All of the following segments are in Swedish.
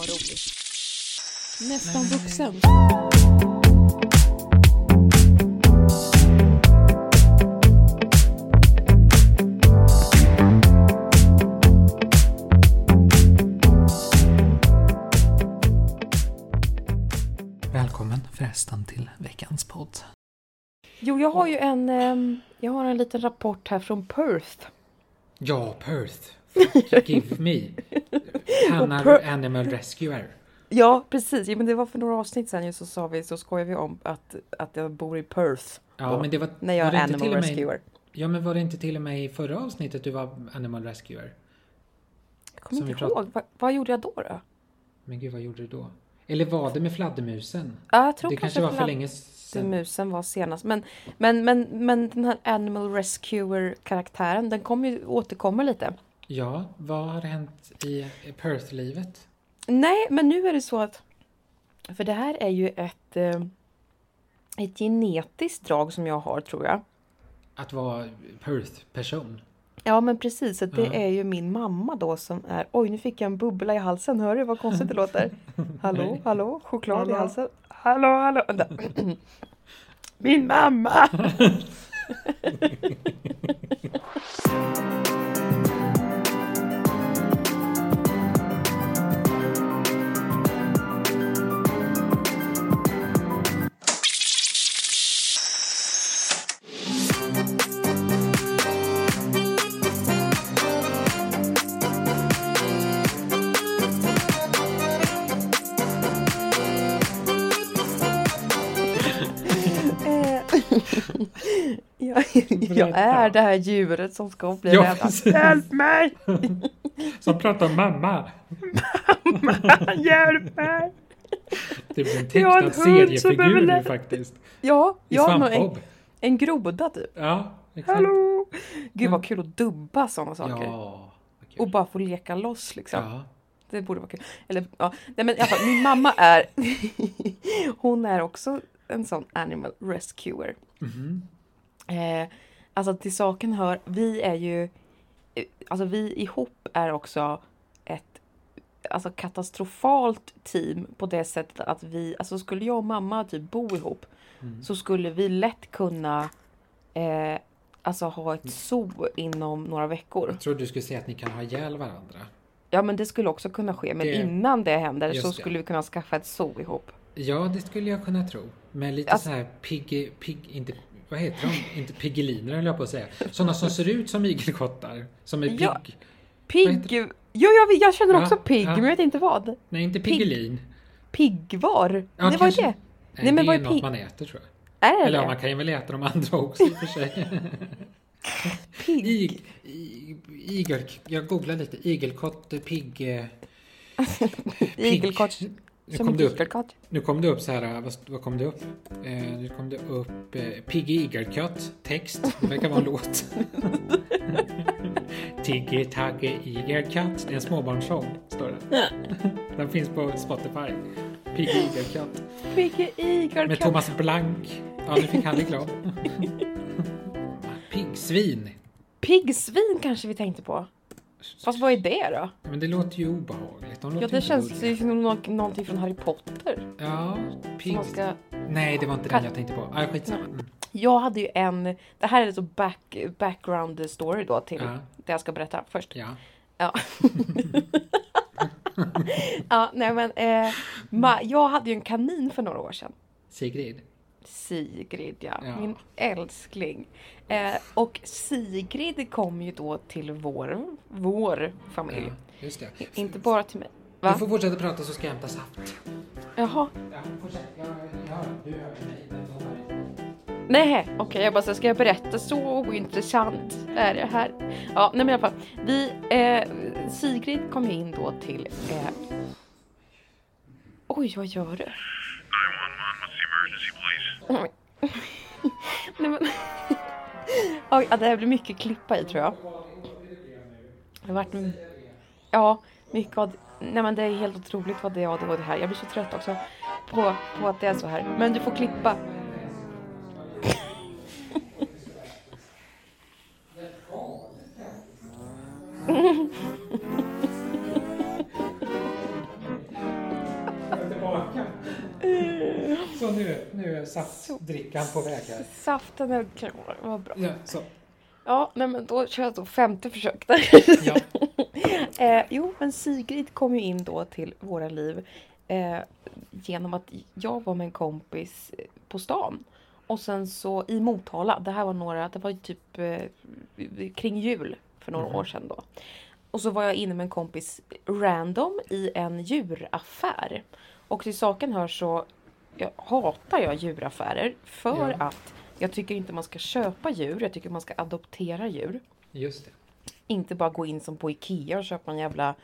Vad roligt. Nästan vuxen. Välkommen förresten till veckans podd. Jo, jag har ju en, ehm, jag har en liten rapport här från Perth. Ja, Perth. Give me. Hanna Per- Animal Rescuer. Ja, precis. Ja, men det var för några avsnitt sen ju så sa vi, så skojar vi om att, att jag bor i Perth. Ja, då, men det var... när jag var är animal rescuer. Ja, men var det inte till och med i förra avsnittet du var Animal Rescuer? Jag kommer inte ihåg. Va, vad gjorde jag då? då? Men gud, vad gjorde du då? Eller var det med fladdermusen? Ja, jag tror Det kanske var för länge sedan. musen var senast. Men, men, men, men den här animal rescuer-karaktären, den kommer ju återkommer lite. Ja, vad har hänt i Perth-livet? Nej, men nu är det så att... För det här är ju ett, eh, ett genetiskt drag som jag har, tror jag. Att vara Perth-person? Ja, men precis. Så det Ja. är ju min mamma då som är... Oj, nu fick jag en bubbla i halsen. Hör du vad konstigt det låter? Hallå, hallå? Choklad i Hallå. halsen? Hallå, hallå? Min mamma! jag, jag är det här djuret som ska bli Ja, precis. Hjälp mig! Som pratar om mamma. Hjälp mig! Det blir en tecknad seriefigur nu faktiskt. Ja, I jag har nog en, en groda typ. Ja, exakt. Hallå! Gud vad kul att dubba sådana saker. Ja, vad kul. Och bara få leka loss liksom. Ja. Det borde vara kul. Eller, ja. Nej, men i alla fall, min mamma är... hon är också en sån animal rescuer. Mhm. Eh, alltså till saken hör, vi är ju... eh, Alltså vi ihop är också ett alltså katastrofalt team på det sättet att vi, alltså skulle jag och mamma typ bo ihop Mm. så skulle vi lätt kunna eh, alltså ha ett zoo inom några veckor. Jag trodde du skulle säga att ni kan ha ihjäl varandra. Ja men det skulle också kunna ske. Men Det- innan det händer Just så det. skulle vi kunna skaffa ett zoo ihop. Ja, det skulle jag kunna tro. Med lite Alltså- så här pigg, pigg, inte, vad heter de? Inte piggeliner höll jag på att säga. Sådana som ser ut som igelkottar. Som är pigg. Ja. Pigg! Jo, jag, jag känner Ja, också pigg, ja. men jag vet inte vad. Nej, inte Pigg. piggelin. Piggvar? Ja, Nej, vad är det? Nej, Nej, men det vad är är något man äter tror jag. Är det Eller ja, det? man kan ju väl äta de andra också i och för sig. Pigg? Ig, igel, jag googlade lite. Igelkott, pigg... pigg. Igelkott? Nu Som kom, det upp, nu kom det upp så här, vad, vad kom det upp? Eh, nu kom det upp eh, Piggy Igelkott, text. Det verkar vara en låt. Tiggy Taggy Igelkott. Det är en småbarnssång, står det. Den finns på Spotify. Piggy Igelkott. Pigg Med igelkott? Thomas Blank. Ja, nu fick han reklam. Piggsvin. Piggsvin kanske vi tänkte på. Fast vad är det då? Men det låter ju obehagligt. De låter Ja, det känns som nå- någonting från Harry Potter. Ja, man ska... Nej, det var inte den jag tänkte på. Ah, skitsamma. Mm. Jag hade ju en... Det här är alltså back, background story då till Ja. det jag ska berätta först. Ja. Ja. ja, nej men... Eh, ma, jag hade ju en kanin för några år sedan. Sigrid. Sigrid, ja. Ja. Min älskling. Eh, och Sigrid kom ju då till vår, vår familj. Ja, just det. Inte bara till mig. Du Va? får fortsätta prata så ska jag hämta saft. Jaha. Ja, fortsätt. Jag, jag hör. Du hör mig. men du hör inte. Nej, okej, jag bara så ska jag berätta så ointressant är det här. Ja, nej men i alla fall. Vi, eh, Sigrid kom in då till... Eh, oj, vad gör du? Nej men... Oj, ja, det här blir mycket klippa i tror jag. Det har varit... Ja, mycket av... Nej men det är helt otroligt vad det är ADHD här. Jag blir så trött också på, på att det är så här. Men du får klippa. nu är saftdrickan på väg här. Saften är var bra. Ja, så. Ja, nej men då kör jag då femte försök där. Ja. eh, jo, men Sigrid kom ju in då till våra liv eh, genom att jag var med en kompis eh, på stan. Och sen så i Motala, det här var några, det var ju typ eh, kring jul för några Mhm. år sedan då. Och så var jag inne med en kompis random i en djuraffär. Och till saken hör så jag hatar jag djuraffärer för Ja. att jag tycker inte man ska köpa djur, jag tycker man ska adoptera djur. Just det. Inte bara gå in som på Ikea och köpa en jävla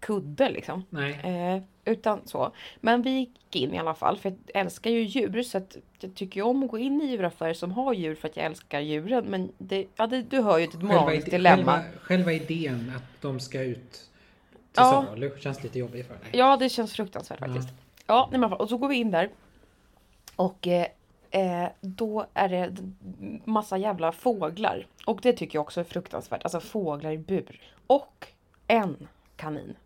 kudde liksom. Nej. Eh, utan så. Men vi gick in i alla fall för jag älskar ju djur så att jag tycker om att gå in i djuraffärer som har djur för att jag älskar djuren. Men det, ja, det, du hör ju ett moraliskt dilemma. själva, själva idén att de ska ut till Ja. salu känns lite jobbig för dig. Ja, det känns fruktansvärt Ja. faktiskt. Ja, nej, men och så går vi in där. Och eh, eh, då är det massa jävla fåglar. Och det tycker jag också är fruktansvärt. Alltså fåglar i bur. Och en kanin.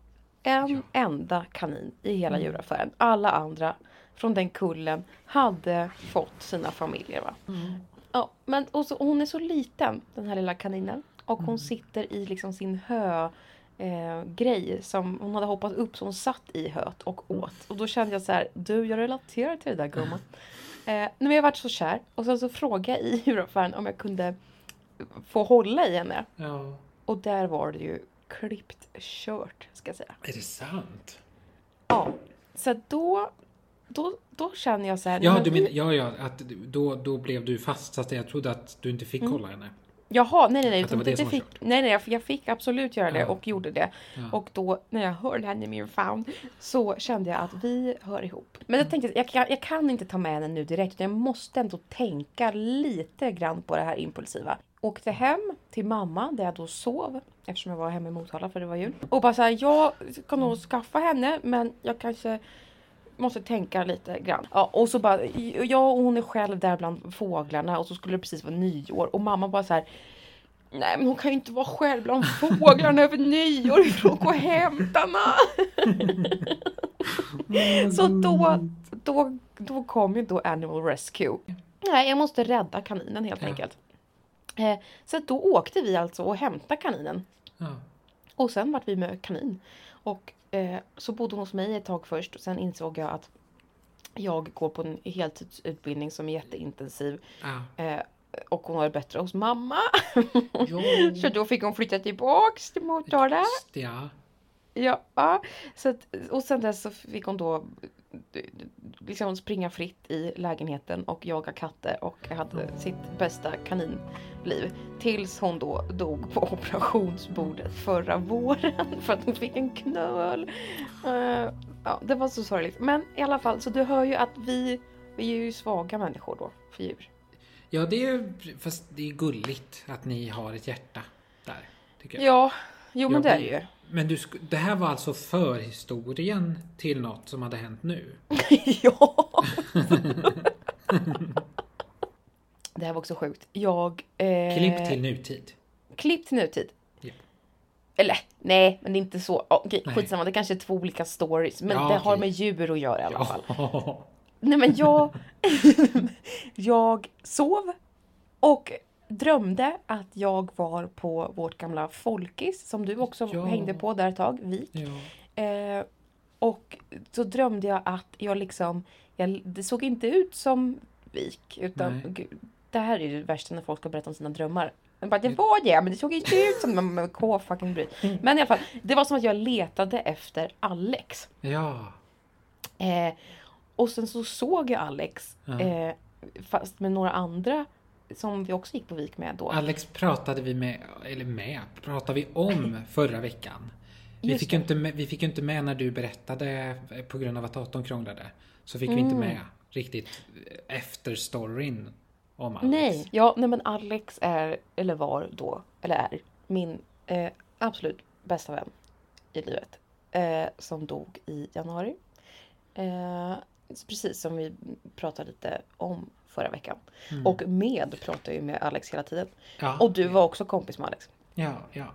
En Ja. enda kanin i hela Mm. djuraffären. Alla andra från den kullen hade fått sina familjer. Va? Mm. Ja, men och så, hon är så liten, den här lilla kaninen. Och hon Mm. sitter i liksom sin hö eh, grej som hon hade hoppat upp så hon satt i höet och åt. Och då kände jag så här, du jag relaterar till det där gumman. Eh, men jag varit så kär och sen så frågade jag i djuraffären om jag kunde få hålla i henne. Ja. Och där var det ju klippt kört ska jag säga. Är det sant? Ja, så då, då, då känner jag så här. Ja, men du menar, ja, ja, att då, då blev du fast så att jag trodde att du inte fick Mm. kolla henne. Jaha, nej nej nej. Att det det, fick, nej nej, jag- jag fick absolut göra det Ja. och gjorde det. Ja. Och då när jag hörde henne i min famn så kände jag att vi hör ihop. Men Mm. jag tänkte jag kan, jag kan inte ta med henne nu direkt utan jag måste ändå tänka lite grann på det här impulsiva. Åkte hem till mamma där jag då sov eftersom jag var hemma i Motala för det var jul. Och bara så här, jag ska nog skaffa henne men jag kanske måste tänka lite grann. Ja, och så bara, jag och hon är själv där bland fåglarna och så skulle det precis vara nyår och mamma bara så här Nej men hon kan ju inte vara själv bland fåglarna över nyår. Vi får gå och hämta. Så då, då, då kom ju då Animal Rescue. Nej, jag måste rädda kaninen helt Ja. enkelt. Eh, så då åkte vi alltså och hämtade kaninen. Ja. Och sen vart vi med kanin. Och eh, så bodde hon hos mig ett tag först och sen insåg jag att jag går på en heltidsutbildning som är jätteintensiv. Ja. Eh, och hon har det bättre hos mamma. Så då fick hon flytta tillbaks till Motala. Just ja. Ja, så att, och sen dess så fick hon då liksom springa fritt i lägenheten och jaga katter och hade sitt bästa kaninliv. Tills hon då dog på operationsbordet förra våren för att hon fick en knöl. Eh, ja, det var så sorgligt. Men i alla fall, så du hör ju att vi, vi är ju svaga människor då för djur. Ja, det är fast det är gulligt att ni har ett hjärta där. Tycker jag. Ja, jo men Jag det är det ju. Men du, sk- det här var alltså förhistorien till något som hade hänt nu? ja! det här var också sjukt. Jag... Eh, Klipp till nutid. Klipp till nutid. Eller nej, men det är inte så. Okej, Nej. skitsamma, det kanske är två olika stories. Men Ja, det har okej. med djur att göra i alla fall. Nej men jag... jag sov och drömde att jag var på vårt gamla folkis som du också Ja. hängde på där ett tag, Vik. ja. Eh, och så drömde jag att jag liksom, jag, det såg inte ut som Vik. Utan gud, det här är ju det värsta när folk ska berätta om sina drömmar. Jag bara, det var det, men det såg inte ut som K fucking bry. Men i alla fall, det var som att jag letade efter Alex. ja. Eh, och sen så såg jag Alex, Ja. eh, fast med några andra som vi också gick på Vik med då. Alex pratade vi med, eller med, pratade vi om förra veckan. Vi fick, det. inte med, vi fick inte med när du berättade eh, på grund av att datorn krånglade. Så fick vi inte Mm. med riktigt eh, efter storyn om Alex. Nej, ja, nej men Alex är, eller var då, eller är, min eh, absolut bästa vän i livet. Eh, som dog i januari. Eh, precis som vi pratade lite om förra veckan. Mm. Och med pratar jag ju med Alex hela tiden. ja. Och du var också kompis med Alex. Ja, ja.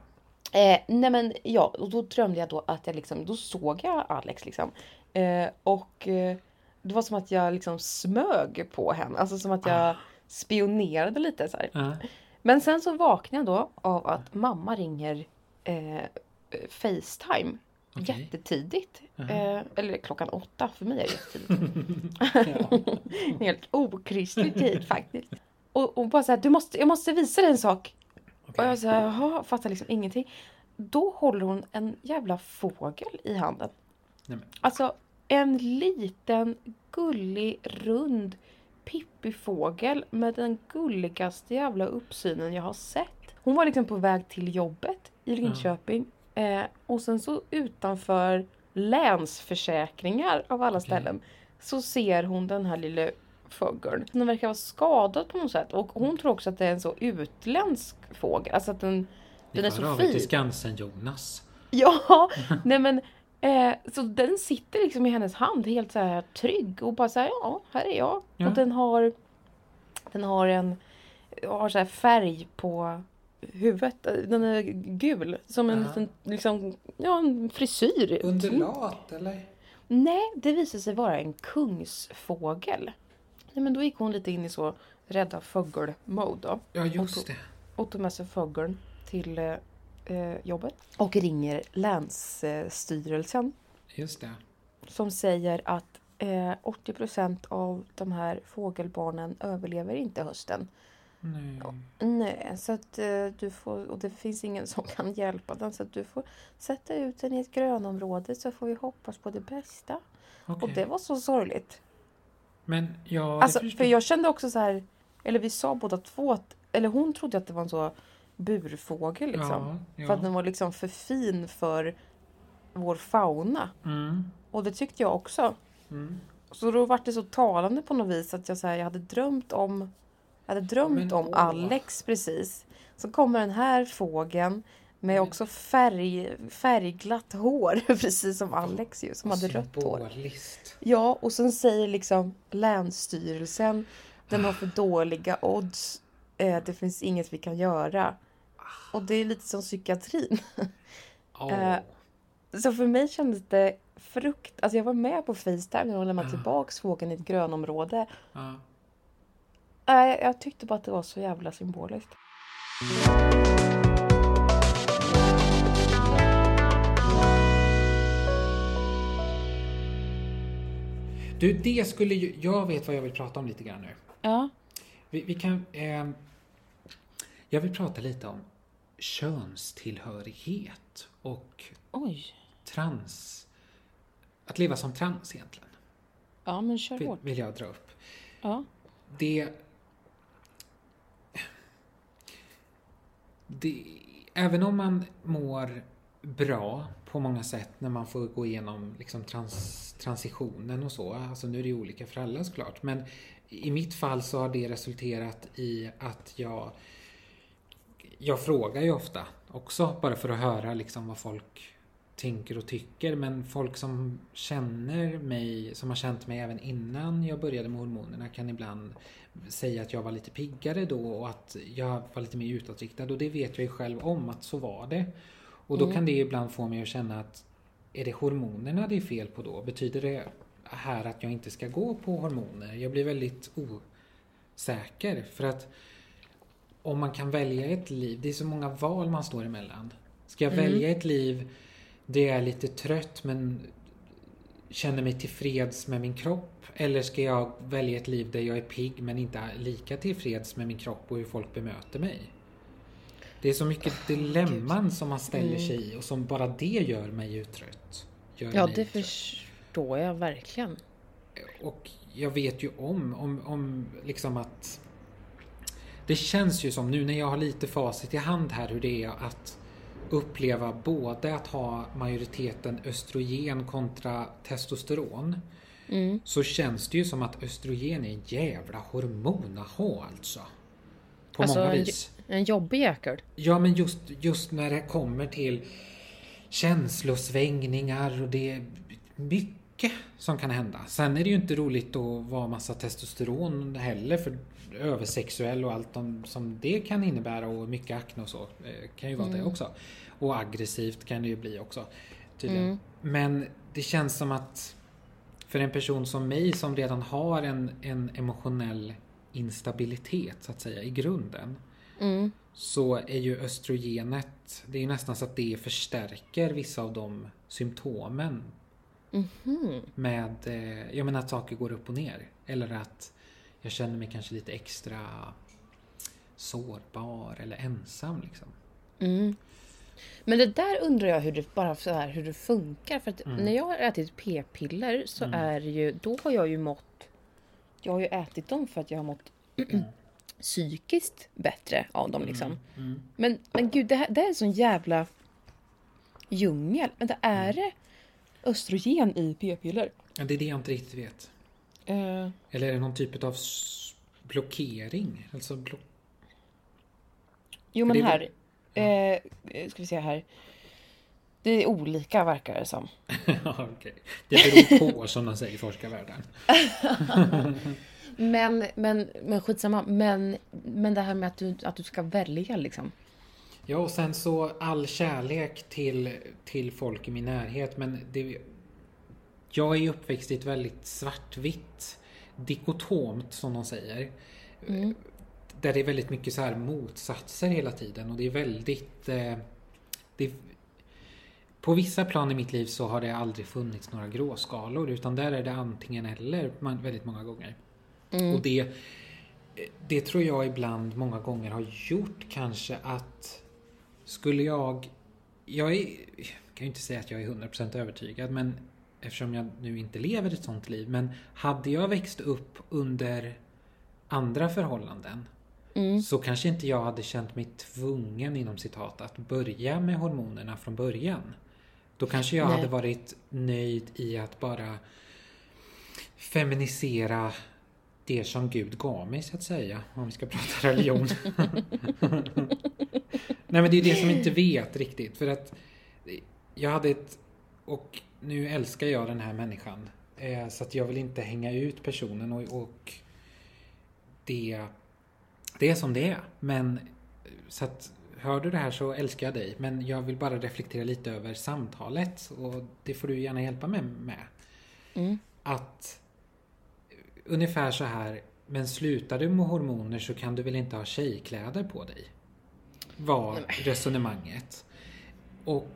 Eh, nej men ja, och då drömde jag då att jag liksom, då såg jag Alex liksom. Eh, och eh, det var som att jag liksom smög på henne. Alltså som att jag spionerade lite så. Ja. Men sen så vaknade jag då av att mamma ringer eh, Facetime Okej. jättetidigt. Eh, eller klockan åtta, för mig är det jättetidigt. Helt okristlig tid faktiskt. Och, och bara så här, du måste, jag måste visa dig en sak. Och Okej. jag så här, jaha, fattar liksom ingenting. Då håller hon en jävla fågel i handen. Nej, men. Alltså en liten gullig rund pippifågel med den gulligaste jävla uppsynen jag har sett. Hon var liksom på väg till jobbet i Linköping. Eh, och sen så utanför Länsförsäkringar av alla ställen så ser hon den här lilla fågeln. Den verkar vara skadad på något sätt och hon tror också att det är en så utländsk fågel. Alltså att den, den är så er till fin. Skansen-Jonas. Ja, nej men eh, så den sitter liksom i hennes hand helt så här trygg och bara så här, ja, här är jag. Ja. Och den har den har en har så här färg på huvudet. Den är gul som en Ja. liten liksom, ja, en frisyr. Undulat eller? Nej, det visade sig vara en kungsfågel. Nej, men då gick hon lite in i så rädda fågel-mode då Ja just det. och tog med sig fågeln till eh, eh, jobbet och ringer Länsstyrelsen Just det. som säger att eh, 80% av de här fågelbarnen överlever inte hösten. Nej. Nej, så att eh, du får, och det finns ingen som kan hjälpa den så att du får sätta ut den i ett grönområde så får vi hoppas på det bästa. Okej. Och det var så sorgligt. Men ja, Alltså, för jag kände också så här, eller vi sa båda två att, eller hon trodde att det var en så burfågel liksom. Ja, ja. För att den var liksom för fin för vår fauna. Mm. Och det tyckte jag också. Mm. Så då var det så talande på något vis att jag, så här, jag hade drömt om jag hade drömt om. Alex precis. Så kommer den här fågeln med också färg, färgglatt hår precis som Alex ju som hade rött hår. Ja och sen säger liksom Länsstyrelsen den har för dåliga odds. Eh, det finns inget vi kan göra. Och det är lite som psykiatrin. Eh, Så för mig kändes det frukt... Alltså jag var med på Facetime när de lämnade Ah. tillbaks fågeln i ett grönområde. Ja. Nej, jag tyckte bara att det var så jävla symboliskt. Du, det skulle ju... Jag vet vad jag vill prata om lite grann nu. Ja. Vi, vi kan... Eh, jag vill prata lite om könstillhörighet och Oj. trans... Att leva som trans egentligen, Ja, men kör vill, hårt. vill jag dra upp. Ja. Det... det... Även om man mår bra på många sätt när man får gå igenom liksom trans, transitionen och så. Alltså nu är det ju olika för alla såklart. Men i mitt fall så har det resulterat i att jag jag frågar ju ofta också bara för att höra liksom vad folk tänker och tycker. Men folk som känner mig, som har känt mig även innan jag började med hormonerna kan ibland säga att jag var lite piggare då och att jag var lite mer utåtriktad. Och det vet jag ju själv om att så var det. Och då Mm. kan det ibland få mig att känna att är det hormonerna det är fel på då? Betyder det här att jag inte ska gå på hormoner? Jag blir väldigt osäker för att om man kan välja ett liv, det är så många val man står emellan. Ska jag Mm. välja ett liv där jag är lite trött men känner mig tillfreds med min kropp? Eller ska jag välja ett liv där jag är pigg men inte lika tillfreds med min kropp och hur folk bemöter mig? Det är så mycket dilemman som man ställer sig i och som bara det gör mig ju trött. Gör Ja, det trött. förstår jag verkligen. Och jag vet ju om, om, om liksom att det känns ju som nu när jag har lite facit i hand här hur det är att uppleva både att ha majoriteten östrogen kontra testosteron. Mm. Så känns det ju som att östrogen är en jävla hormon att ha alltså. På Alltså, många en- vis. En jobbig jäkel. Ja men just, just när det kommer till känslosvängningar och det är mycket som kan hända. Sen är det ju inte roligt att vara massa testosteron heller för översexuell och allt om, som det kan innebära och mycket akne och så eh, kan ju vara det också. Och aggressivt kan det ju bli också tydligen. Mm. Men det känns som att för en person som mig som redan har en, en emotionell instabilitet så att säga i grunden. Mm. Så är ju östrogenet, det är ju nästan så att det förstärker vissa av de symptomen. Mhm. Med, eh, jag menar att saker går upp och ner. Eller att jag känner mig kanske lite extra sårbar eller ensam liksom. Mm. Men det där undrar jag hur det, bara så här, hur det funkar. För att Mm. när jag har ätit p-piller så är ju, då har jag ju mått... Jag har ju ätit dem för att jag har mått psykiskt bättre av dem liksom. Mm. Men, men gud, det, här, det är en sån jävla djungel. Men det Mm. är det östrogen i p-piller? Ja, det är det jag inte riktigt vet. Eh, Eller är det någon typ av blockering? Alltså blo- jo För men det är här. Eh, ska vi se här. Det är olika verkar det som. Ja, okej. Det beror på som de säger i forskarvärlden. Men, men, men skitsamma. Men, men det här med att du, att du ska välja liksom. Ja, och sen så all kärlek till, till folk i min närhet. Men det, jag är uppväxt i ett väldigt svartvitt, dikotomt som de säger. Där det är väldigt mycket så här motsatser hela tiden och det är väldigt... Eh, det, på vissa plan i mitt liv så har det aldrig funnits några gråskalor utan där är det antingen eller väldigt många gånger. Och det, det tror jag ibland många gånger har gjort kanske att skulle jag... Jag är, jag kan ju inte säga att jag är 100% övertygad men eftersom jag nu inte lever ett sånt liv men hade jag växt upp under andra förhållanden så kanske inte jag hade känt mig tvungen inom citat att börja med hormonerna från början. Då kanske jag Nej. hade varit nöjd i att bara feminisera det som Gud gav mig så att säga. Om vi ska prata religion. Nej men det är det som inte vet riktigt. För att jag hade ett... Och nu älskar jag den här människan. Eh, så att jag vill inte hänga ut personen och, och det, det är som det är. Men så att hör du det här så älskar jag dig. Men jag vill bara reflektera lite över samtalet och det får du gärna hjälpa mig med. Mm. Att ungefär så här, men slutar du med hormoner så kan du väl inte ha tjejkläder på dig? Var resonemanget. Och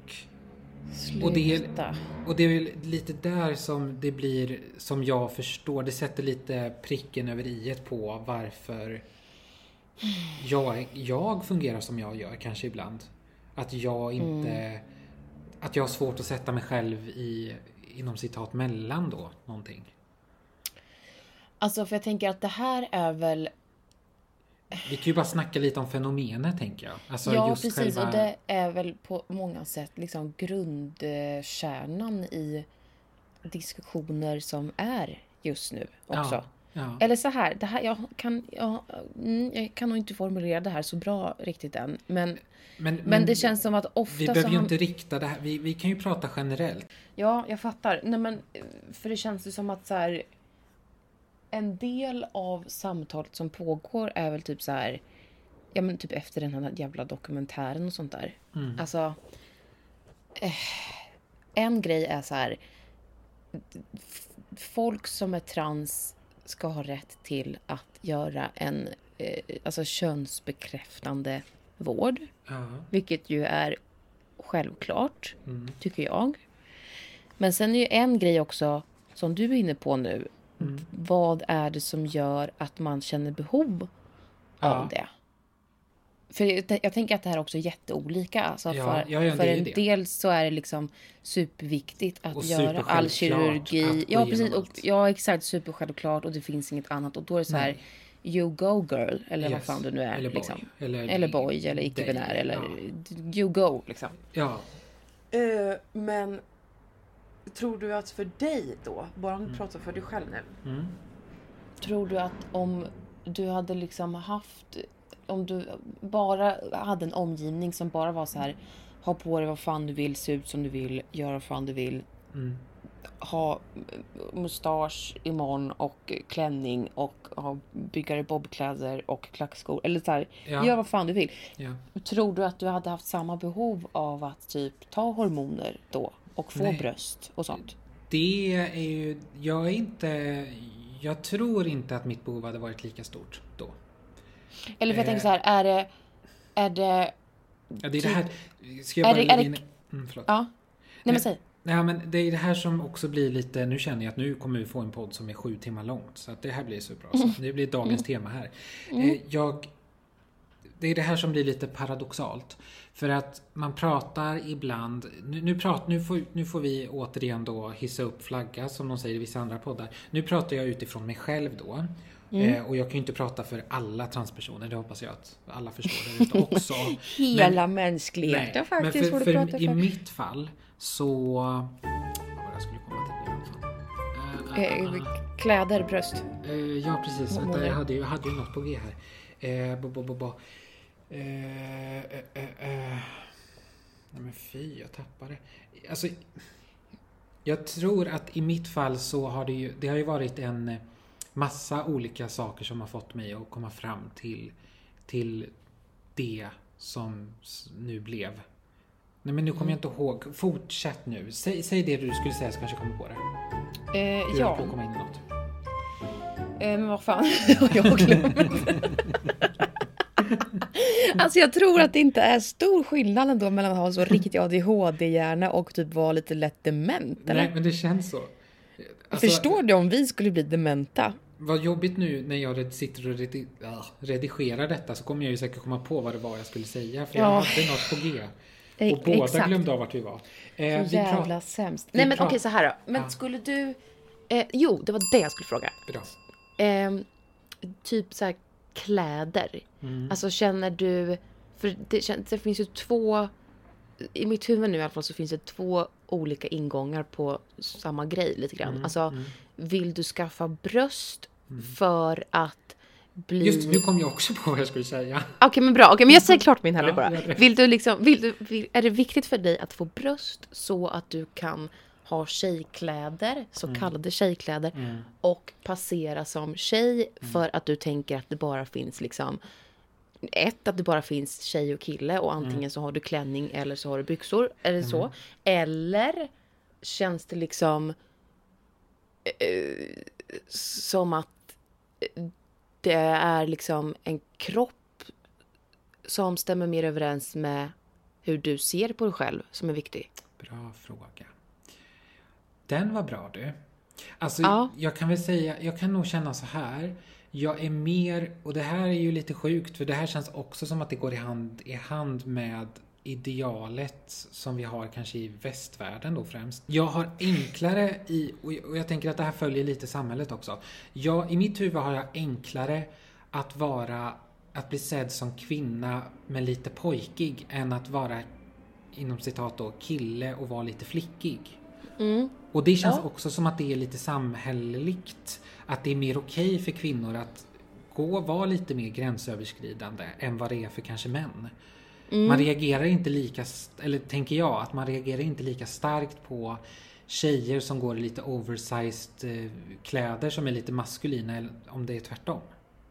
Och det- Sluta. och det är lite där som det blir, som jag förstår, det sätter lite pricken över iet på varför jag, jag fungerar som jag gör kanske ibland. Att jag inte, att jag har svårt att sätta mig själv i, inom citat, mellan då någonting. Alltså för jag tänker att det här är väl... Vi kan ju bara snacka lite om fenomenet tänker jag. Alltså ja just precis själva... och det är väl på många sätt liksom grundkärnan i diskussioner som är just nu också. Ja, ja. Eller så här, det här jag, kan, jag, mm, jag kan nog inte formulera det här så bra riktigt än. Men, Men, men, det känns som att ofta Vi så behöver ju inte rikta det här, vi, vi kan ju prata generellt. Ja, jag fattar. Nej, men, för det känns ju som att så här, en del av samtalet som pågår är väl typ så här, ja men typ efter den här jävla dokumentären och sånt där. Alltså, eh, en grej är så här, folk som är trans ska ha rätt till att göra en eh, alltså könsbekräftande vård. Ja. Vilket ju är självklart, Mm. tycker jag. Men sen är ju en grej också, som du är inne på nu. Mm. Vad är det som gör att man känner behov Ja. av det? För jag, jag tänker att det här också är jätteolika. Alltså Ja, för ja, ja, för en det. del så är det liksom superviktigt att Och göra all kirurgi. Ja, precis. Och, ja, exakt. Supersjälvklart och det finns inget annat. Och då är det så här, Nej. you go girl. Eller vad Yes. fan du nu är. Eller boy. liksom. Eller, Eller boy, eller icke-binär. Eller Ja. you go, liksom. ja. Eh, men tror du att för dig då, bara om du pratar för dig själv nu. Mm. Tror du att om du hade liksom haft... Om du bara hade en omgivning som bara var så här... Ha på dig vad fan du vill, se ut som du vill, göra vad fan du vill. Mm. Ha mustasch imorgon och klänning och ha byggare bobkläder och klackskor. Eller så här, Ja. gör vad fan du vill. Ja. Tror du att du hade haft samma behov av att typ ta hormoner då? Och få Nej. bröst och sånt? Det är ju, jag är inte, jag tror inte att mitt behov hade varit lika stort då. Eller för jag Eh. tänker så här, är det... Är det... Ja, det är det här, ska jag Är bara det- är det- in- Mm, förlåt. Ja. Nej men säg. Nej men det är det här som också blir lite, nu känner jag att nu kommer vi få en podd som är sju timmar långt. Så att det här blir så bra. Så det blir dagens tema här. Eh, jag, det är det här som blir lite paradoxalt. För att man pratar ibland, nu, nu, prat, nu, får, nu får vi återigen då hissa upp flagga som de säger i vissa andra poddar. Nu pratar jag utifrån mig själv då. Eh, och jag kan ju inte prata för alla transpersoner, det hoppas jag att alla förstår ute också. Hela Men- mänskligheten Nej, faktiskt men får för, du för prata i för. mitt fall så... Vad det skulle komma till nu? Fan. Eh, eh, Eh, eh, Kläder, bröst. eh, ja precis, jag det? hade, jag hade ju något på G här. Eh, bo, bo, bo. Eh, eh, eh, eh. Nej men fy, jag tappade. Alltså, jag tror att i mitt fall så har det ju, det har ju varit en massa olika saker som har fått mig att komma fram till, till det som nu blev. Nej men nu kommer jag inte ihåg. Fortsätt nu. Säg, säg det du skulle säga så kanske jag kommer på det. Eh, Du ja, på att komma in i något. eh, men vad fan. jag har glömt. Alltså jag tror att det inte är stor skillnad ändå mellan att ha så riktig ADHD-hjärna och typ vara lite lätt dement. Eller? Nej men det känns så. Alltså, Förstår du om vi skulle bli dementa? Vad jobbigt nu när jag sitter och redigerar detta så kommer jag ju säkert komma på vad det var jag skulle säga. För jag Ja. hade något på G. Eh, Och båda exakt. glömde av vart vi var. Eh, Så vi jävla sämst. Nej men okej så här då. Men Ja. skulle du... Eh, jo, det var det jag skulle fråga. Bra. Ehm, typ så här kläder. Mm. Alltså känner du... För det, det finns ju två... I mitt huvud nu i alla fall så finns det två olika ingångar på samma grej lite grann. Mm, Alltså, vill du skaffa bröst för att bli... Just nu kom jag också på vad jag skulle säga. Okej men bra, okej men jag säger klart min här Ja, bara. Vill du liksom, vill du, vill, är det viktigt för dig att få bröst så att du kan ha tjejkläder, så Mm. kallade tjejkläder och passera som tjej Mm. för att du tänker att det bara finns liksom ett, att det bara finns tjej och kille och antingen Mm. så har du klänning eller så har du byxor. Är det så? Eller känns det liksom eh, som att det är liksom en kropp som stämmer mer överens med hur du ser på dig själv som är viktig. Bra fråga. Den var bra du. Alltså, Ja. jag kan väl säga, jag kan nog känna så här. Jag är mer, och det här är ju lite sjukt för det här känns också som att det går i hand i hand med idealet som vi har kanske i västvärlden då främst. Jag har enklare i, och jag- tänker att det här följer lite samhället också. Jag, I mitt huvud har jag enklare att vara, att bli sedd som kvinna men lite pojkig än att vara inom citat då, kille och vara lite flickig. Mm. Och det känns Ja. också som att det är lite samhälleligt. Att det är mer okej för kvinnor att gå och vara lite mer gränsöverskridande än vad det är för kanske män. Mm. Man reagerar inte lika, eller tänker jag, att man reagerar inte lika starkt på tjejer som går i lite oversized eh, kläder som är lite maskulina, eller om det är tvärtom.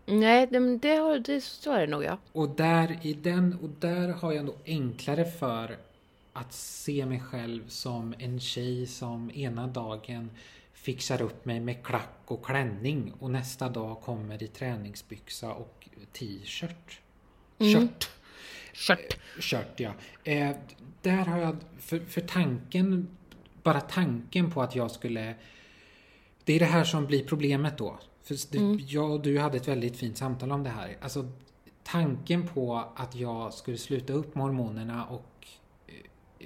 Nej, det, men det, har, det så är det nog ja. Och där, i den, och där har jag nog enklare för att se mig själv som en tjej som ena dagen fixar upp mig med klack och klänning och nästa dag kommer i träningsbyxa och t-shirt. Kört. Kört. Kört, ja. Eh, där har jag, för, för tanken, bara tanken på att jag skulle det är det här som blir problemet då. För det, Jag och du hade ett väldigt fint samtal om det här. Alltså tanken på att jag skulle sluta upp med hormonerna och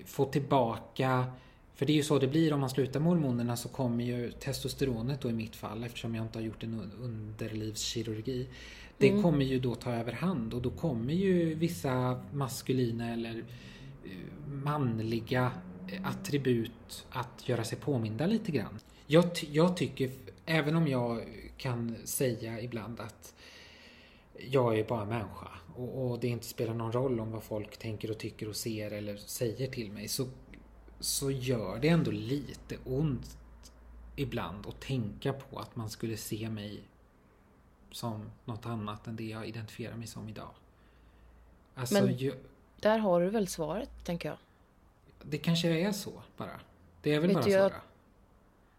få tillbaka för det är ju så det blir om man slutar med hormonerna så kommer ju testosteronet då i mitt fall eftersom jag inte har gjort en un- underlivskirurgi. Det kommer ju då ta över hand och då kommer ju vissa maskulina eller eh, manliga attribut att göra sig påminda lite grann. Jag, jag tycker, även om jag kan säga ibland att jag är bara människa och, och det inte spelar någon roll om vad folk tänker och tycker och ser eller säger till mig så, så gör det ändå lite ont ibland att tänka på att man skulle se mig som något annat än det jag identifierar mig som idag. Alltså, Men- ju- Där har du väl svaret, tänker jag. det kanske är så bara. Det är väl Vet bara så. jag-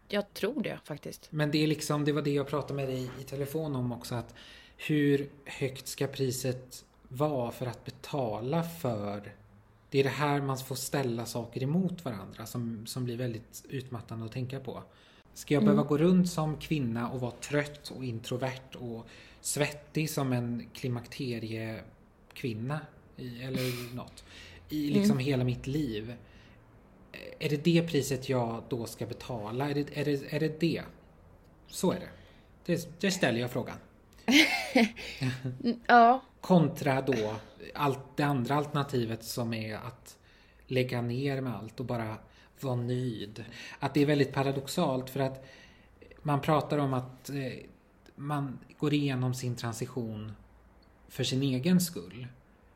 jag tror det faktiskt. Men det är liksom, det var det jag pratade med dig i telefon om också att hur högt ska priset vara för att betala för det är det här man får ställa saker emot varandra som, som blir väldigt utmattande att tänka på. Ska jag behöva gå runt som kvinna och vara trött och introvert och svettig som en klimakteriekvinna i, eller något i liksom hela mitt liv? Är det det priset jag då ska betala? Är det är det? Är det, det? Så är det. det. Det ställer jag frågan. Ja. Kontra då allt det andra alternativet som är att lägga ner med allt och bara vara nöjd. Att det är väldigt paradoxalt för att man pratar om att eh, man går igenom sin transition för sin egen skull.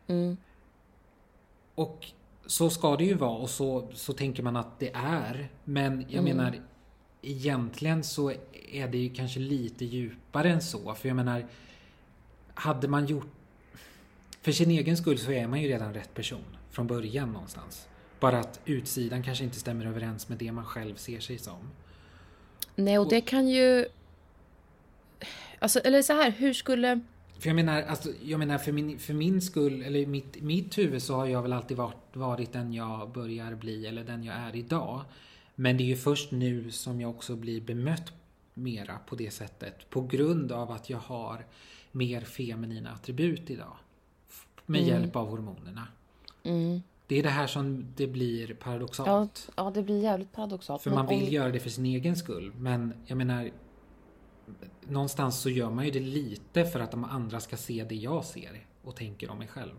Mm. Och så ska det ju vara och så, så tänker man att det är. Men jag menar egentligen så är det ju kanske lite djupare än så. För jag menar, hade man gjort... För sin egen skull så är man ju redan rätt person från början någonstans. Bara att utsidan kanske inte stämmer överens med det man själv ser sig som. Nej, och det kan ju... Alltså, eller så här, hur skulle... För jag menar, alltså, jag menar för, min, för min skull, eller i mitt, mitt huvud så har jag väl alltid varit, varit den jag börjar bli eller den jag är idag. Men det är ju först nu som jag också blir bemött mera på det sättet. På grund av att jag har mer feminina attribut idag. Med hjälp av hormonerna. Mm. Det är det här som det blir Ja, paradoxalt. ja, det blir jävligt paradoxalt. För Men man vill om- göra det för sin egen skull. Men jag menar, någonstans så gör man ju det lite för att de andra ska se det jag ser och tänker om mig själv.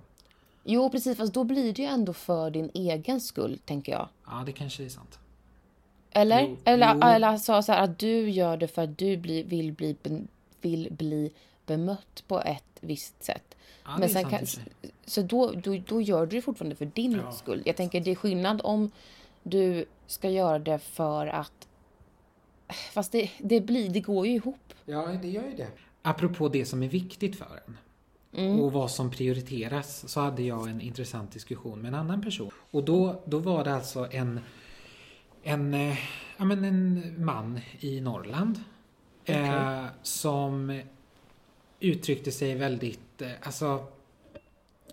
Jo, precis. Fast då blir det ju ändå för din egen skull, tänker jag. Ja, det kanske är sant. Eller? Jo, eller, jo. eller alltså så här, att du gör det för att du blir, vill, bli, vill bli bemött på ett visst sätt. Ja, Men sen kan, så då, då, då gör du det fortfarande för din Ja. skull. Jag tänker det är skillnad om du ska göra det för att... Fast det, det, blir, det går ju ihop. Ja, det gör ju det. Apropå det som är viktigt för en och vad som prioriteras så hade jag en intressant diskussion med en annan person. Och då, då var det alltså en, en, eh, ja, men en man i Norrland eh, som uttryckte sig väldigt, eh, alltså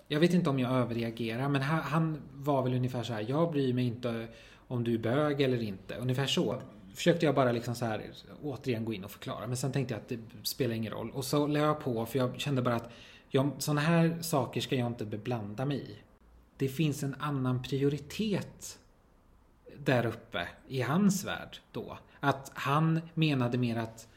jag vet inte om jag överreagerar men han, han var väl ungefär så här. Jag bryr mig inte om du är bög eller inte. Ungefär så. Försökte jag bara liksom så här återigen gå in och förklara. Men sen tänkte jag att det spelar ingen roll. Och så la jag på för jag kände bara att jag, såna här saker ska jag inte beblanda mig i. Det finns en annan prioritet där uppe i hans värld då. Att han menade mer att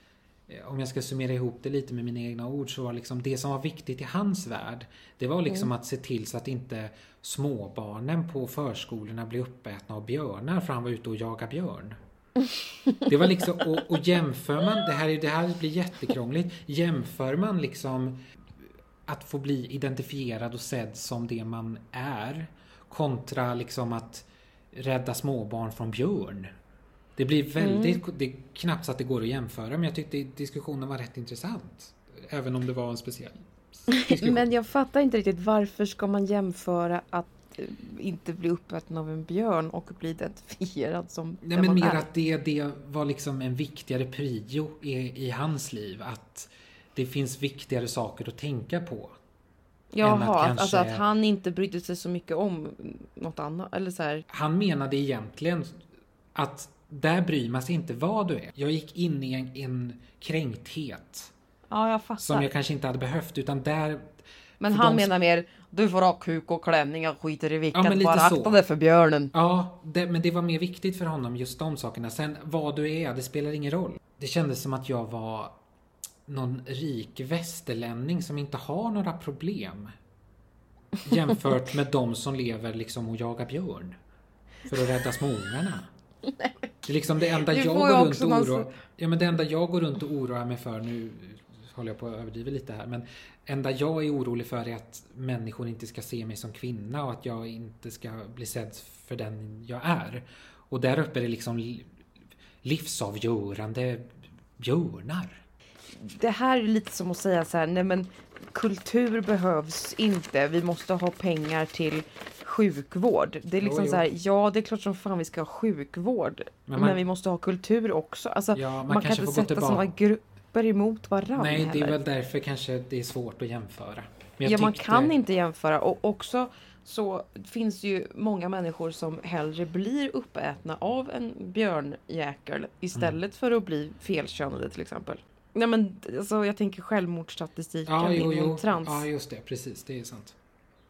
om jag ska summera ihop det lite med mina egna ord så var liksom det som var viktigt i hans värld det var liksom att se till så att inte småbarnen på förskolorna blir uppätna av björnar för han var ute och jagade björn. Det var liksom, och, och jämför man, det här, är- det här blir jättekrångligt, jämför man liksom att få bli identifierad och sedd som det man är kontra liksom att rädda småbarn från björn. Det blir väldigt, det är knappt så att det går att jämföra men jag tyckte diskussionen var rätt intressant. Även om det var en speciell diskussion. Men jag fattar inte riktigt varför ska man jämföra att eh, inte bli uppäten av en björn och bli identifierad som Nej men mer är. att det, det var liksom en viktigare prio i, i hans liv. Att det finns viktigare saker att tänka på. Jaha, att att, kanske- alltså att han inte brydde sig så mycket om något annat. Eller så här. Han menade egentligen att där bryr man sig inte vad du är. Jag gick in i en, en kränkthet Ja, jag fattar. som jag kanske inte hade behövt utan där Men han de- menar mer, du får ha kuk och klänning, jag skiter i vilket, Ja, men lite bara så. akta dig för björnen. Ja, det, men det var mer viktigt för honom just de sakerna. Sen vad du är, det spelar ingen roll. Det kändes som att jag var någon rik västerlänning som inte har några problem. Jämfört med de som lever liksom och jagar björn. För att rädda småungarna. Det är liksom det enda jag går runt och någon oroar... som- Ja men det enda jag går runt och oroar mig för nu håller jag på att överdriva lite här men enda jag är orolig för är att människor inte ska se mig som kvinna och att jag inte ska bli sedd för den jag är. Och där uppe är det liksom li- livsavgörande björnar. Det här är lite som att säga så här, nej men kultur behövs inte, vi måste ha pengar till sjukvård. Det är liksom Jo, jo. så här, ja det är klart som fan vi ska ha sjukvård. Men, Men man- vi måste ha kultur också. Alltså, Ja, man man, kan inte sätta tillbaka. sådana grupper emot varandra Nej, det är heller. väl därför kanske det är svårt att jämföra. Men Ja, man kan inte jämföra och också så finns det ju många människor som hellre blir uppätna av en björnjäkel istället Mm. för att bli felkönade till exempel. Nej men alltså jag tänker självmordsstatistiken Ja, jo, inom jo. trans. Ja, just det. Precis, det är sant.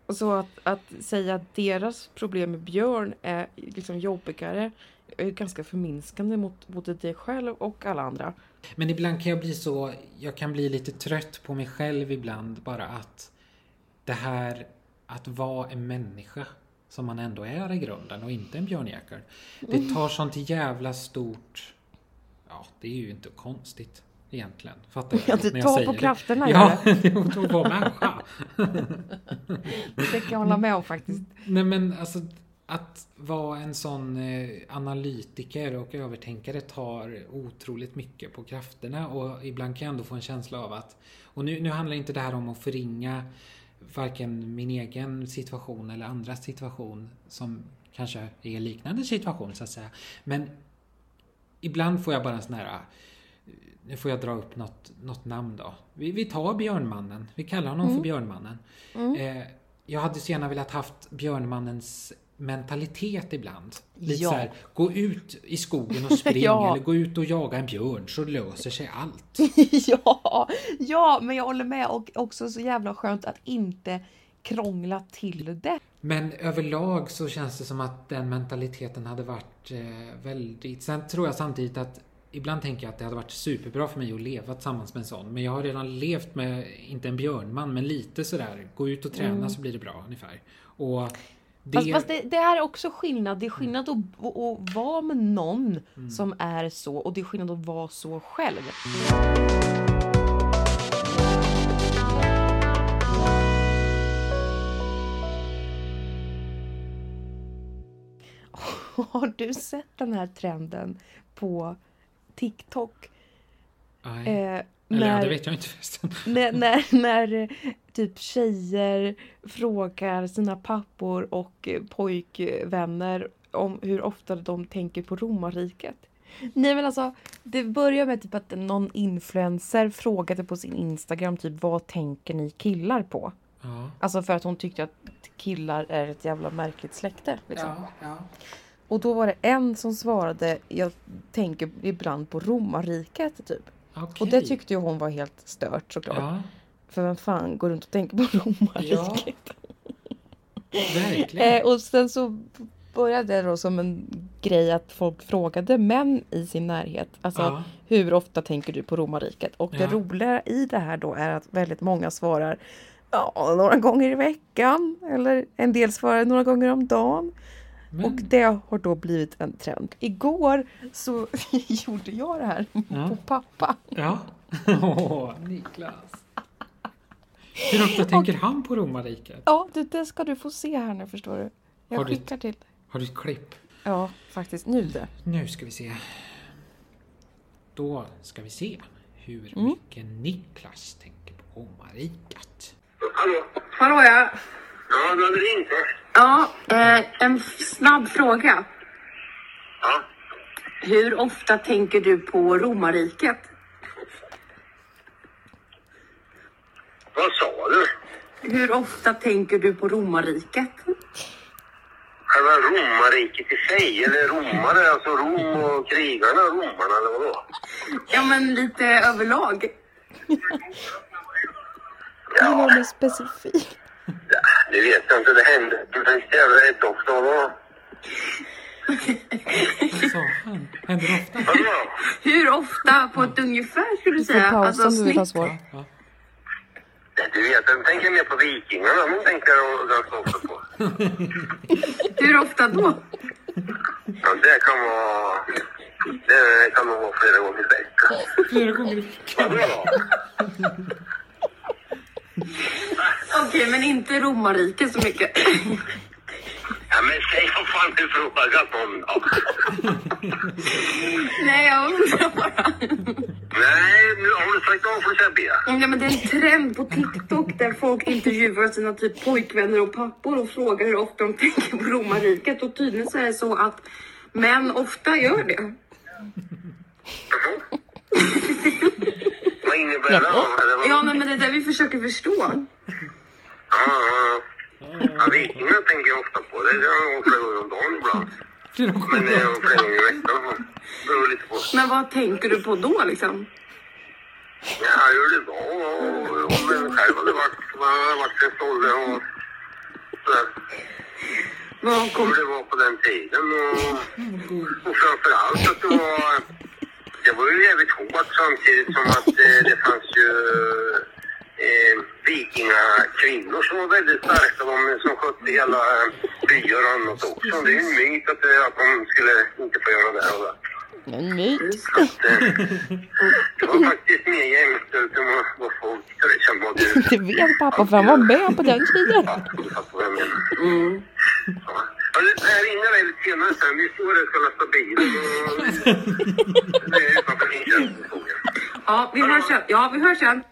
Och så att, att säga att deras problem med björn är liksom jobbigare är ganska förminskande mot både dig själv och alla andra. Men ibland kan jag bli så, jag kan bli lite trött på mig själv ibland bara att det här att vara en människa som man ändå är i grunden och inte en björnjäkel. Det Mm. tar sånt jävla stort, ja det är ju inte konstigt egentligen. Fattar Ja, jag det när jag tar på det. krafterna, Ja, det att vara människa. Det kan jag hålla med om faktiskt. Nej men alltså att vara en sån eh, analytiker och övertänkare tar otroligt mycket på krafterna och ibland kan jag ändå få en känsla av att och nu, nu handlar inte det här om att förringa varken min egen situation eller andras situation som kanske är liknande situation så att säga. Men ibland får jag bara en sån här nu får jag dra upp något, något namn då. Vi, vi tar Björnmannen. Vi kallar honom för Björnmannen. Eh, jag hade så gärna velat haft Björnmannens mentalitet ibland. Lite Ja. så här, gå ut i skogen och spring Ja. eller gå ut och jaga en björn så löser sig allt. ja, ja, men jag håller med och också så jävla skönt att inte krångla till det. Men överlag så känns det som att den mentaliteten hade varit eh, väldigt... Sen tror jag samtidigt att Ibland tänker jag att det hade varit superbra för mig att leva tillsammans med en sån. Men jag har redan levt med, inte en björnman, men lite sådär. Gå ut och träna så blir det bra ungefär. Och det... Fast, fast det, det är också skillnad. Det är skillnad att, att, att vara med någon Mm. som är så och det är skillnad att vara så själv. Har du sett den här trenden på TikTok? Nej. Eh, Eller ja, när- det vet jag inte förresten. när, när, när typ tjejer frågar sina pappor och pojkvänner om hur ofta de tänker på romarriket. Nej men alltså, det börjar med typ att någon influencer frågade på sin Instagram typ vad tänker ni killar på? Ja. Alltså för att hon tyckte att killar är ett jävla märkligt släkte. Liksom. Ja, ja. Och då var det en som svarade, jag tänker ibland på romarriket typ. Okej. Och det tyckte ju hon var helt stört såklart. Ja, För vem fan går runt och tänker på romarriket? verkligen. Eh, och sen så började det då som en grej att folk frågade män i sin närhet. Alltså Ja. hur ofta tänker du på romarriket? Och det Ja. roliga i det här då är att väldigt många svarar Ja, några gånger i veckan. Eller en del svarar några gånger om dagen. Men, Och det har då blivit en trend. Igår så gjorde jag det här Ja. på pappa. Ja. Åh, Niklas. Hur ofta tänker han på romarriket? Ja, det, det ska du få se här nu förstår du. Jag Har du- skickar till. Har du ett klipp? Ja, faktiskt nu det. Nu ska vi se. Då ska vi se hur Mm. mycket Niklas tänker på romarriket. Hallå? Hallå ja. Ja, du hade ringt va? Ja, eh, en snabb fråga. Ja. Hur ofta tänker du på romarriket? Vad sa du? Hur ofta tänker du på romarriket? Själva romarriket i sig, eller romare, alltså Rom och krigarna, romarna eller vadå? Ja, men lite överlag. Det var specifikt. Ja, det vet jag inte, det händer det är jävla rätt ofta. Vad sa han? Händer det ofta? Vadå? Hur ofta på ett ungefär skulle du Du får säga? pausa om du vill ha snitt. svar. Ja, Du vet, jag tänker mer på vikingarna, de tänker jag ganska ofta på. Hur ofta då? Ja, det kan vara... Det kan nog vara flera gånger i veckan. Flera gånger i veckan. Vadå? Okej, men inte romarriket så mycket. Ja, men säg vad fan du frågat om då. Nej, jag undrar bara. Nej, nu har du sagt A får du säga B. Nej, men det är en trend på TikTok där folk intervjuar sina typ pojkvänner och pappor och frågar hur ofta de tänker på romarriket. Och tydligen så är det så att män ofta gör det. Vad vad? Ja, men men det är det vi försöker förstå. Ja, ja, ja. Vikingar tänker jag ofta på. Det gör jag flera gånger om dagen ibland. Flera Men gånger. eh, flera gånger i veckan. Det beror lite på. Men vad tänker du på då liksom? Ja, hur det var och om en själv hade varit, man hade varit en stolle och sådär. Vad kom... Hur det var på den tiden och, och framförallt att det var, det var ju jävligt hårt samtidigt som att eh, det fanns ju eh, vikingakvinnor som var väldigt starka, de som skötte hela byar och annat också. Det är ju en myt att, eh, att de skulle inte få göra det och det. En myt. Det var faktiskt mer jämställt än vad, folk som var det. Det vet pappa för han var med på den tiden. Ja, du fattar vad jag menar. Ja, Jag ringer dig lite senare sen. Vi står där och ska lasta bilen. och- Det är utanför Linköping. Ja, vi hörs sen. Ja, vi hörs sen.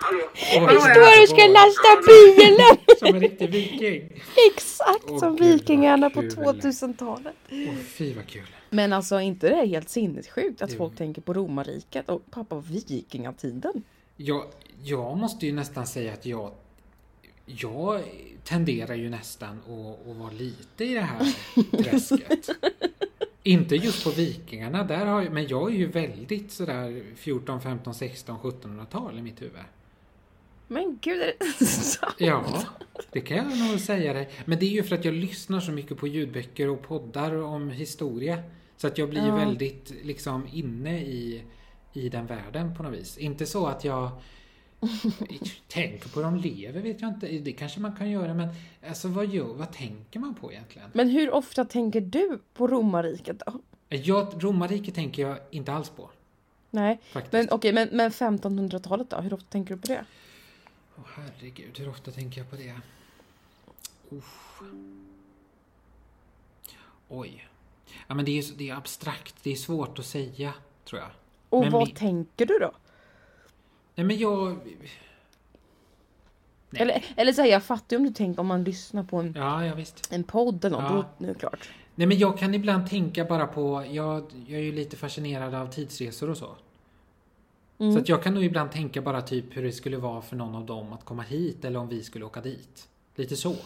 Hallå? Vi står och ska lasta bilen! Som en riktig viking. Exakt Åh, som vikingarna på kul. 2000-talet. Åh, fy vad kul. Men alltså inte det är helt sinnessjukt att Jo. folk tänker på romarriket och pappa vikingatiden. Jag, jag måste ju nästan säga att jag jag tenderar ju nästan att, att vara lite i det här träsket. Inte just på vikingarna, där har jag, men jag är ju väldigt sådär 14, 15, 16, 1700-tal i mitt huvud. Men gud, är det sant? Ja, det kan jag nog säga dig. Men det är ju för att jag lyssnar så mycket på ljudböcker och poddar om historia. Så att jag blir Ja. väldigt liksom inne i, i den världen på något vis. Inte så att jag tänker på de lever vet jag inte. Det kanske man kan göra men alltså vad, gör, vad tänker man på egentligen? Men hur ofta tänker du på romarriket då? Jag, romarriket tänker jag inte alls på. Nej, Faktiskt. men okej, men, men 1500-talet då? Hur ofta tänker du på det? Åh herregud, hur ofta tänker jag på det? Uff. Oj. Ja men det är, det är abstrakt, det är svårt att säga, tror jag. Och Men vad vi- tänker du då? Nej men jag... Nej. Eller, eller så här, jag fattar ju om du tänker om man lyssnar på en, Ja, ja visst. en podd eller något, Ja. nu klart. Nej men jag kan ibland tänka bara på, jag, jag är ju lite fascinerad av tidsresor och så. Mm. Så att jag kan nog ibland tänka bara typ hur det skulle vara för någon av dem att komma hit eller om vi skulle åka dit. Lite så.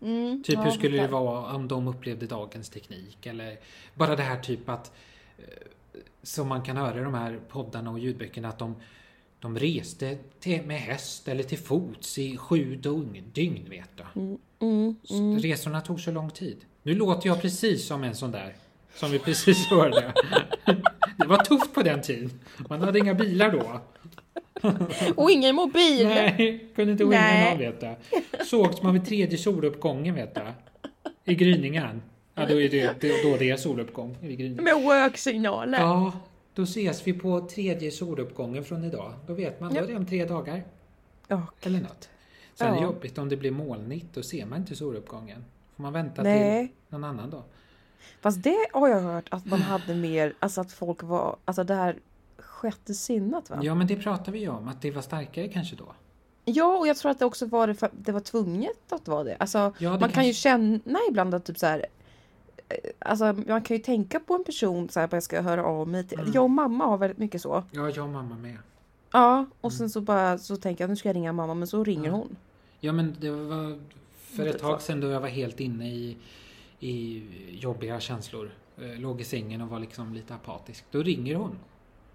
Mm, Typ ja, hur skulle det vara om de upplevde dagens teknik eller bara det här typ att eh, som man kan höra i de här poddarna och ljudböckerna att de, de reste till, med häst eller till fots i sju dygn, dygn vet du. Mm, Så Resorna tog så lång tid. Nu låter jag precis som en sån där som vi precis hörde. Det var tufft på den tiden. Man hade inga bilar då. Och ingen mobil! Nej, kunde inte ringa någon vet du. Sågs man vid tredje soluppgången vet du. I gryningen. Ja, då är det, då det är soluppgång vid gryningen. Med worksignaler. Ja, då ses vi på tredje soluppgången från idag. Då vet man, då är det om tre dagar. Ja. Eller något. Sen är det Ja. jobbigt om det blir molnigt, då ser man inte soluppgången. Får man vänta Nej. till någon annan dag. Fast det har jag hört att man hade mer, alltså att folk var, alltså det här sjätte sinnet va? Ja, men det pratar vi ju om, att det var starkare kanske då. Ja, och jag tror att det också var det för det var tvunget att vara det. Alltså, Ja, det man kan ju kanske- känna ibland att typ så här. Alltså man kan ju tänka på en person så här, jag ska höra av mig till. Mm. Jag och mamma har väldigt mycket så. Ja, jag och mamma med. Ja, och sen så bara så tänker jag nu ska jag ringa mamma men så ringer Ja. hon. Ja, men det var för ett tag sedan då jag var helt inne i, i jobbiga känslor. Eh, Låg i sängen och var liksom lite apatisk. Då ringer hon.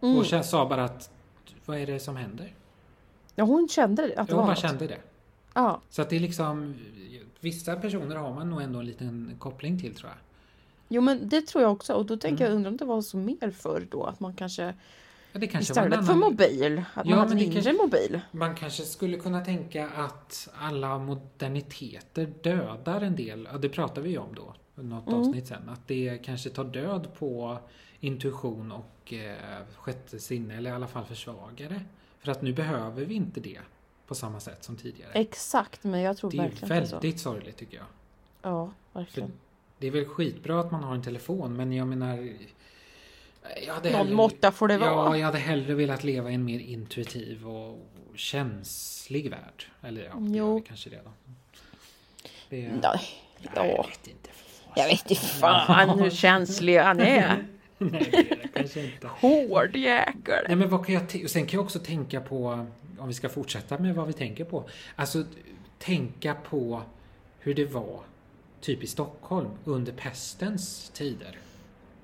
Mm. Och jag sa bara att vad är det som händer? Ja, hon kände att det Jag var bara något. kände det. Ja. Så att det är liksom Vissa personer har man nog ändå en liten koppling till tror jag. Jo men det tror jag också och då tänker Mm. jag undrar om det var så mer förr då att man kanske, Ja, det kanske istället för annan... mobil, att Ja, man hade men en det inre mobil. Man kanske skulle kunna tänka att alla moderniteter dödar en del, ja det pratar vi ju om då, något Mm. avsnitt sen, att det kanske tar död på intuition och eh, sjätte sinne, eller i alla fall försvagar det. För att nu behöver vi inte det på samma sätt som tidigare. Exakt, men jag tror Det är verkligen inte så. väldigt sorgligt tycker jag. Ja, verkligen. Det är väl skitbra att man har en telefon, men jag menar Jag Någon hellre- måtta får det Ja, vara. jag hade hellre velat leva i en mer intuitiv och känslig värld. Eller ja, det Jo. vi kanske det då. Det, Ja, Nej, jag ja. vet inte. jag vet inte fan hur känslig han är. Nej, det är det kanske inte. Hård jäkel. Nej, men vad kan jag och sen kan jag också tänka på, om vi ska fortsätta med vad vi tänker på. Alltså, tänka på hur det var typ i Stockholm under pestens tider.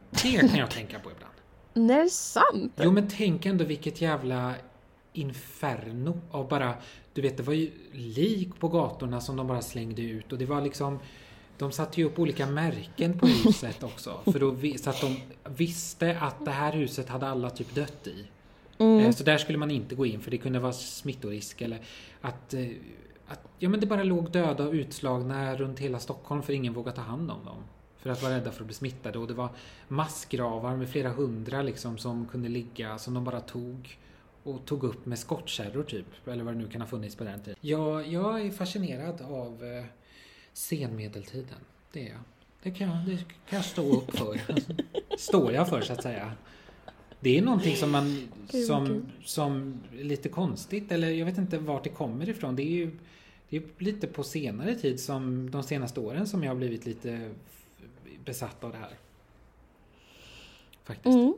Det kan jag tänka på ibland. Nej, det är sant. Jo men tänk ändå vilket jävla inferno av bara, du vet det var ju lik på gatorna som de bara slängde ut och det var liksom de satte ju upp olika märken på huset också för vi- så att de visste att det här huset hade alla typ dött i. Eh, Så där skulle man inte gå in för det kunde vara smittorisk eller att, eh, att ja, men det bara låg döda och utslagna runt hela Stockholm för ingen vågade ta hand om dem. För att vara rädda för att bli smittade och det var massgravar med flera hundra liksom som kunde ligga som de bara tog och tog upp med skottkärror typ. Eller vad det nu kan ha funnits på den tiden. Jag, jag är fascinerad av eh, senmedeltiden. Det är jag. Det kan, jag- det kan jag stå upp för. Står jag för så att säga. Det är någonting som man som, som är lite konstigt eller jag vet inte vart det kommer ifrån. Det är ju det är lite på senare tid som de senaste åren som jag har blivit lite besatt av det här. Faktiskt. Mm.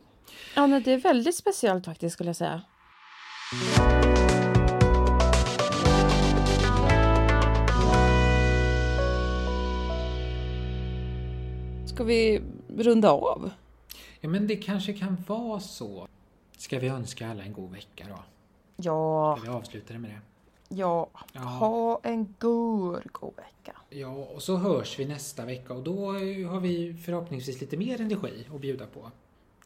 Ja, nej, det är väldigt speciellt faktiskt skulle jag säga. Ska vi runda av? Ja men det kanske kan vara så. Ska vi önska alla en god vecka då? Ja, Ska vi avsluta det med det? Ja. Ja. Ha en god, god vecka. Ja, och så hörs vi nästa vecka och då har vi förhoppningsvis lite mer energi att bjuda på. Kan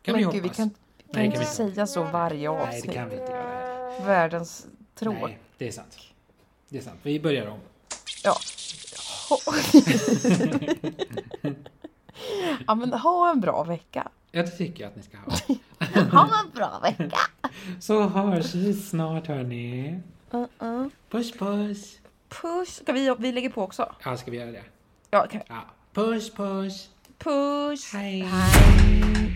vi Men hoppas. gud, vi kan, kan Nej, inte kan vi säga så varje Nej, avsnitt. det kan vi inte göra. Världens tråd. Nej, det är sant. Det är sant. Vi börjar om. Ja. Ha... ja, men ha en bra vecka. Ja, det tycker jag att ni ska ha. Ha en bra vecka. Så hörs vi snart hörni. Uh-uh. Puss puss. Puss. Ska vi, vi lägger på också? Ja, ska vi göra det? Ja, kan vi. Ja. Puss puss. Puss. Hej. Hej.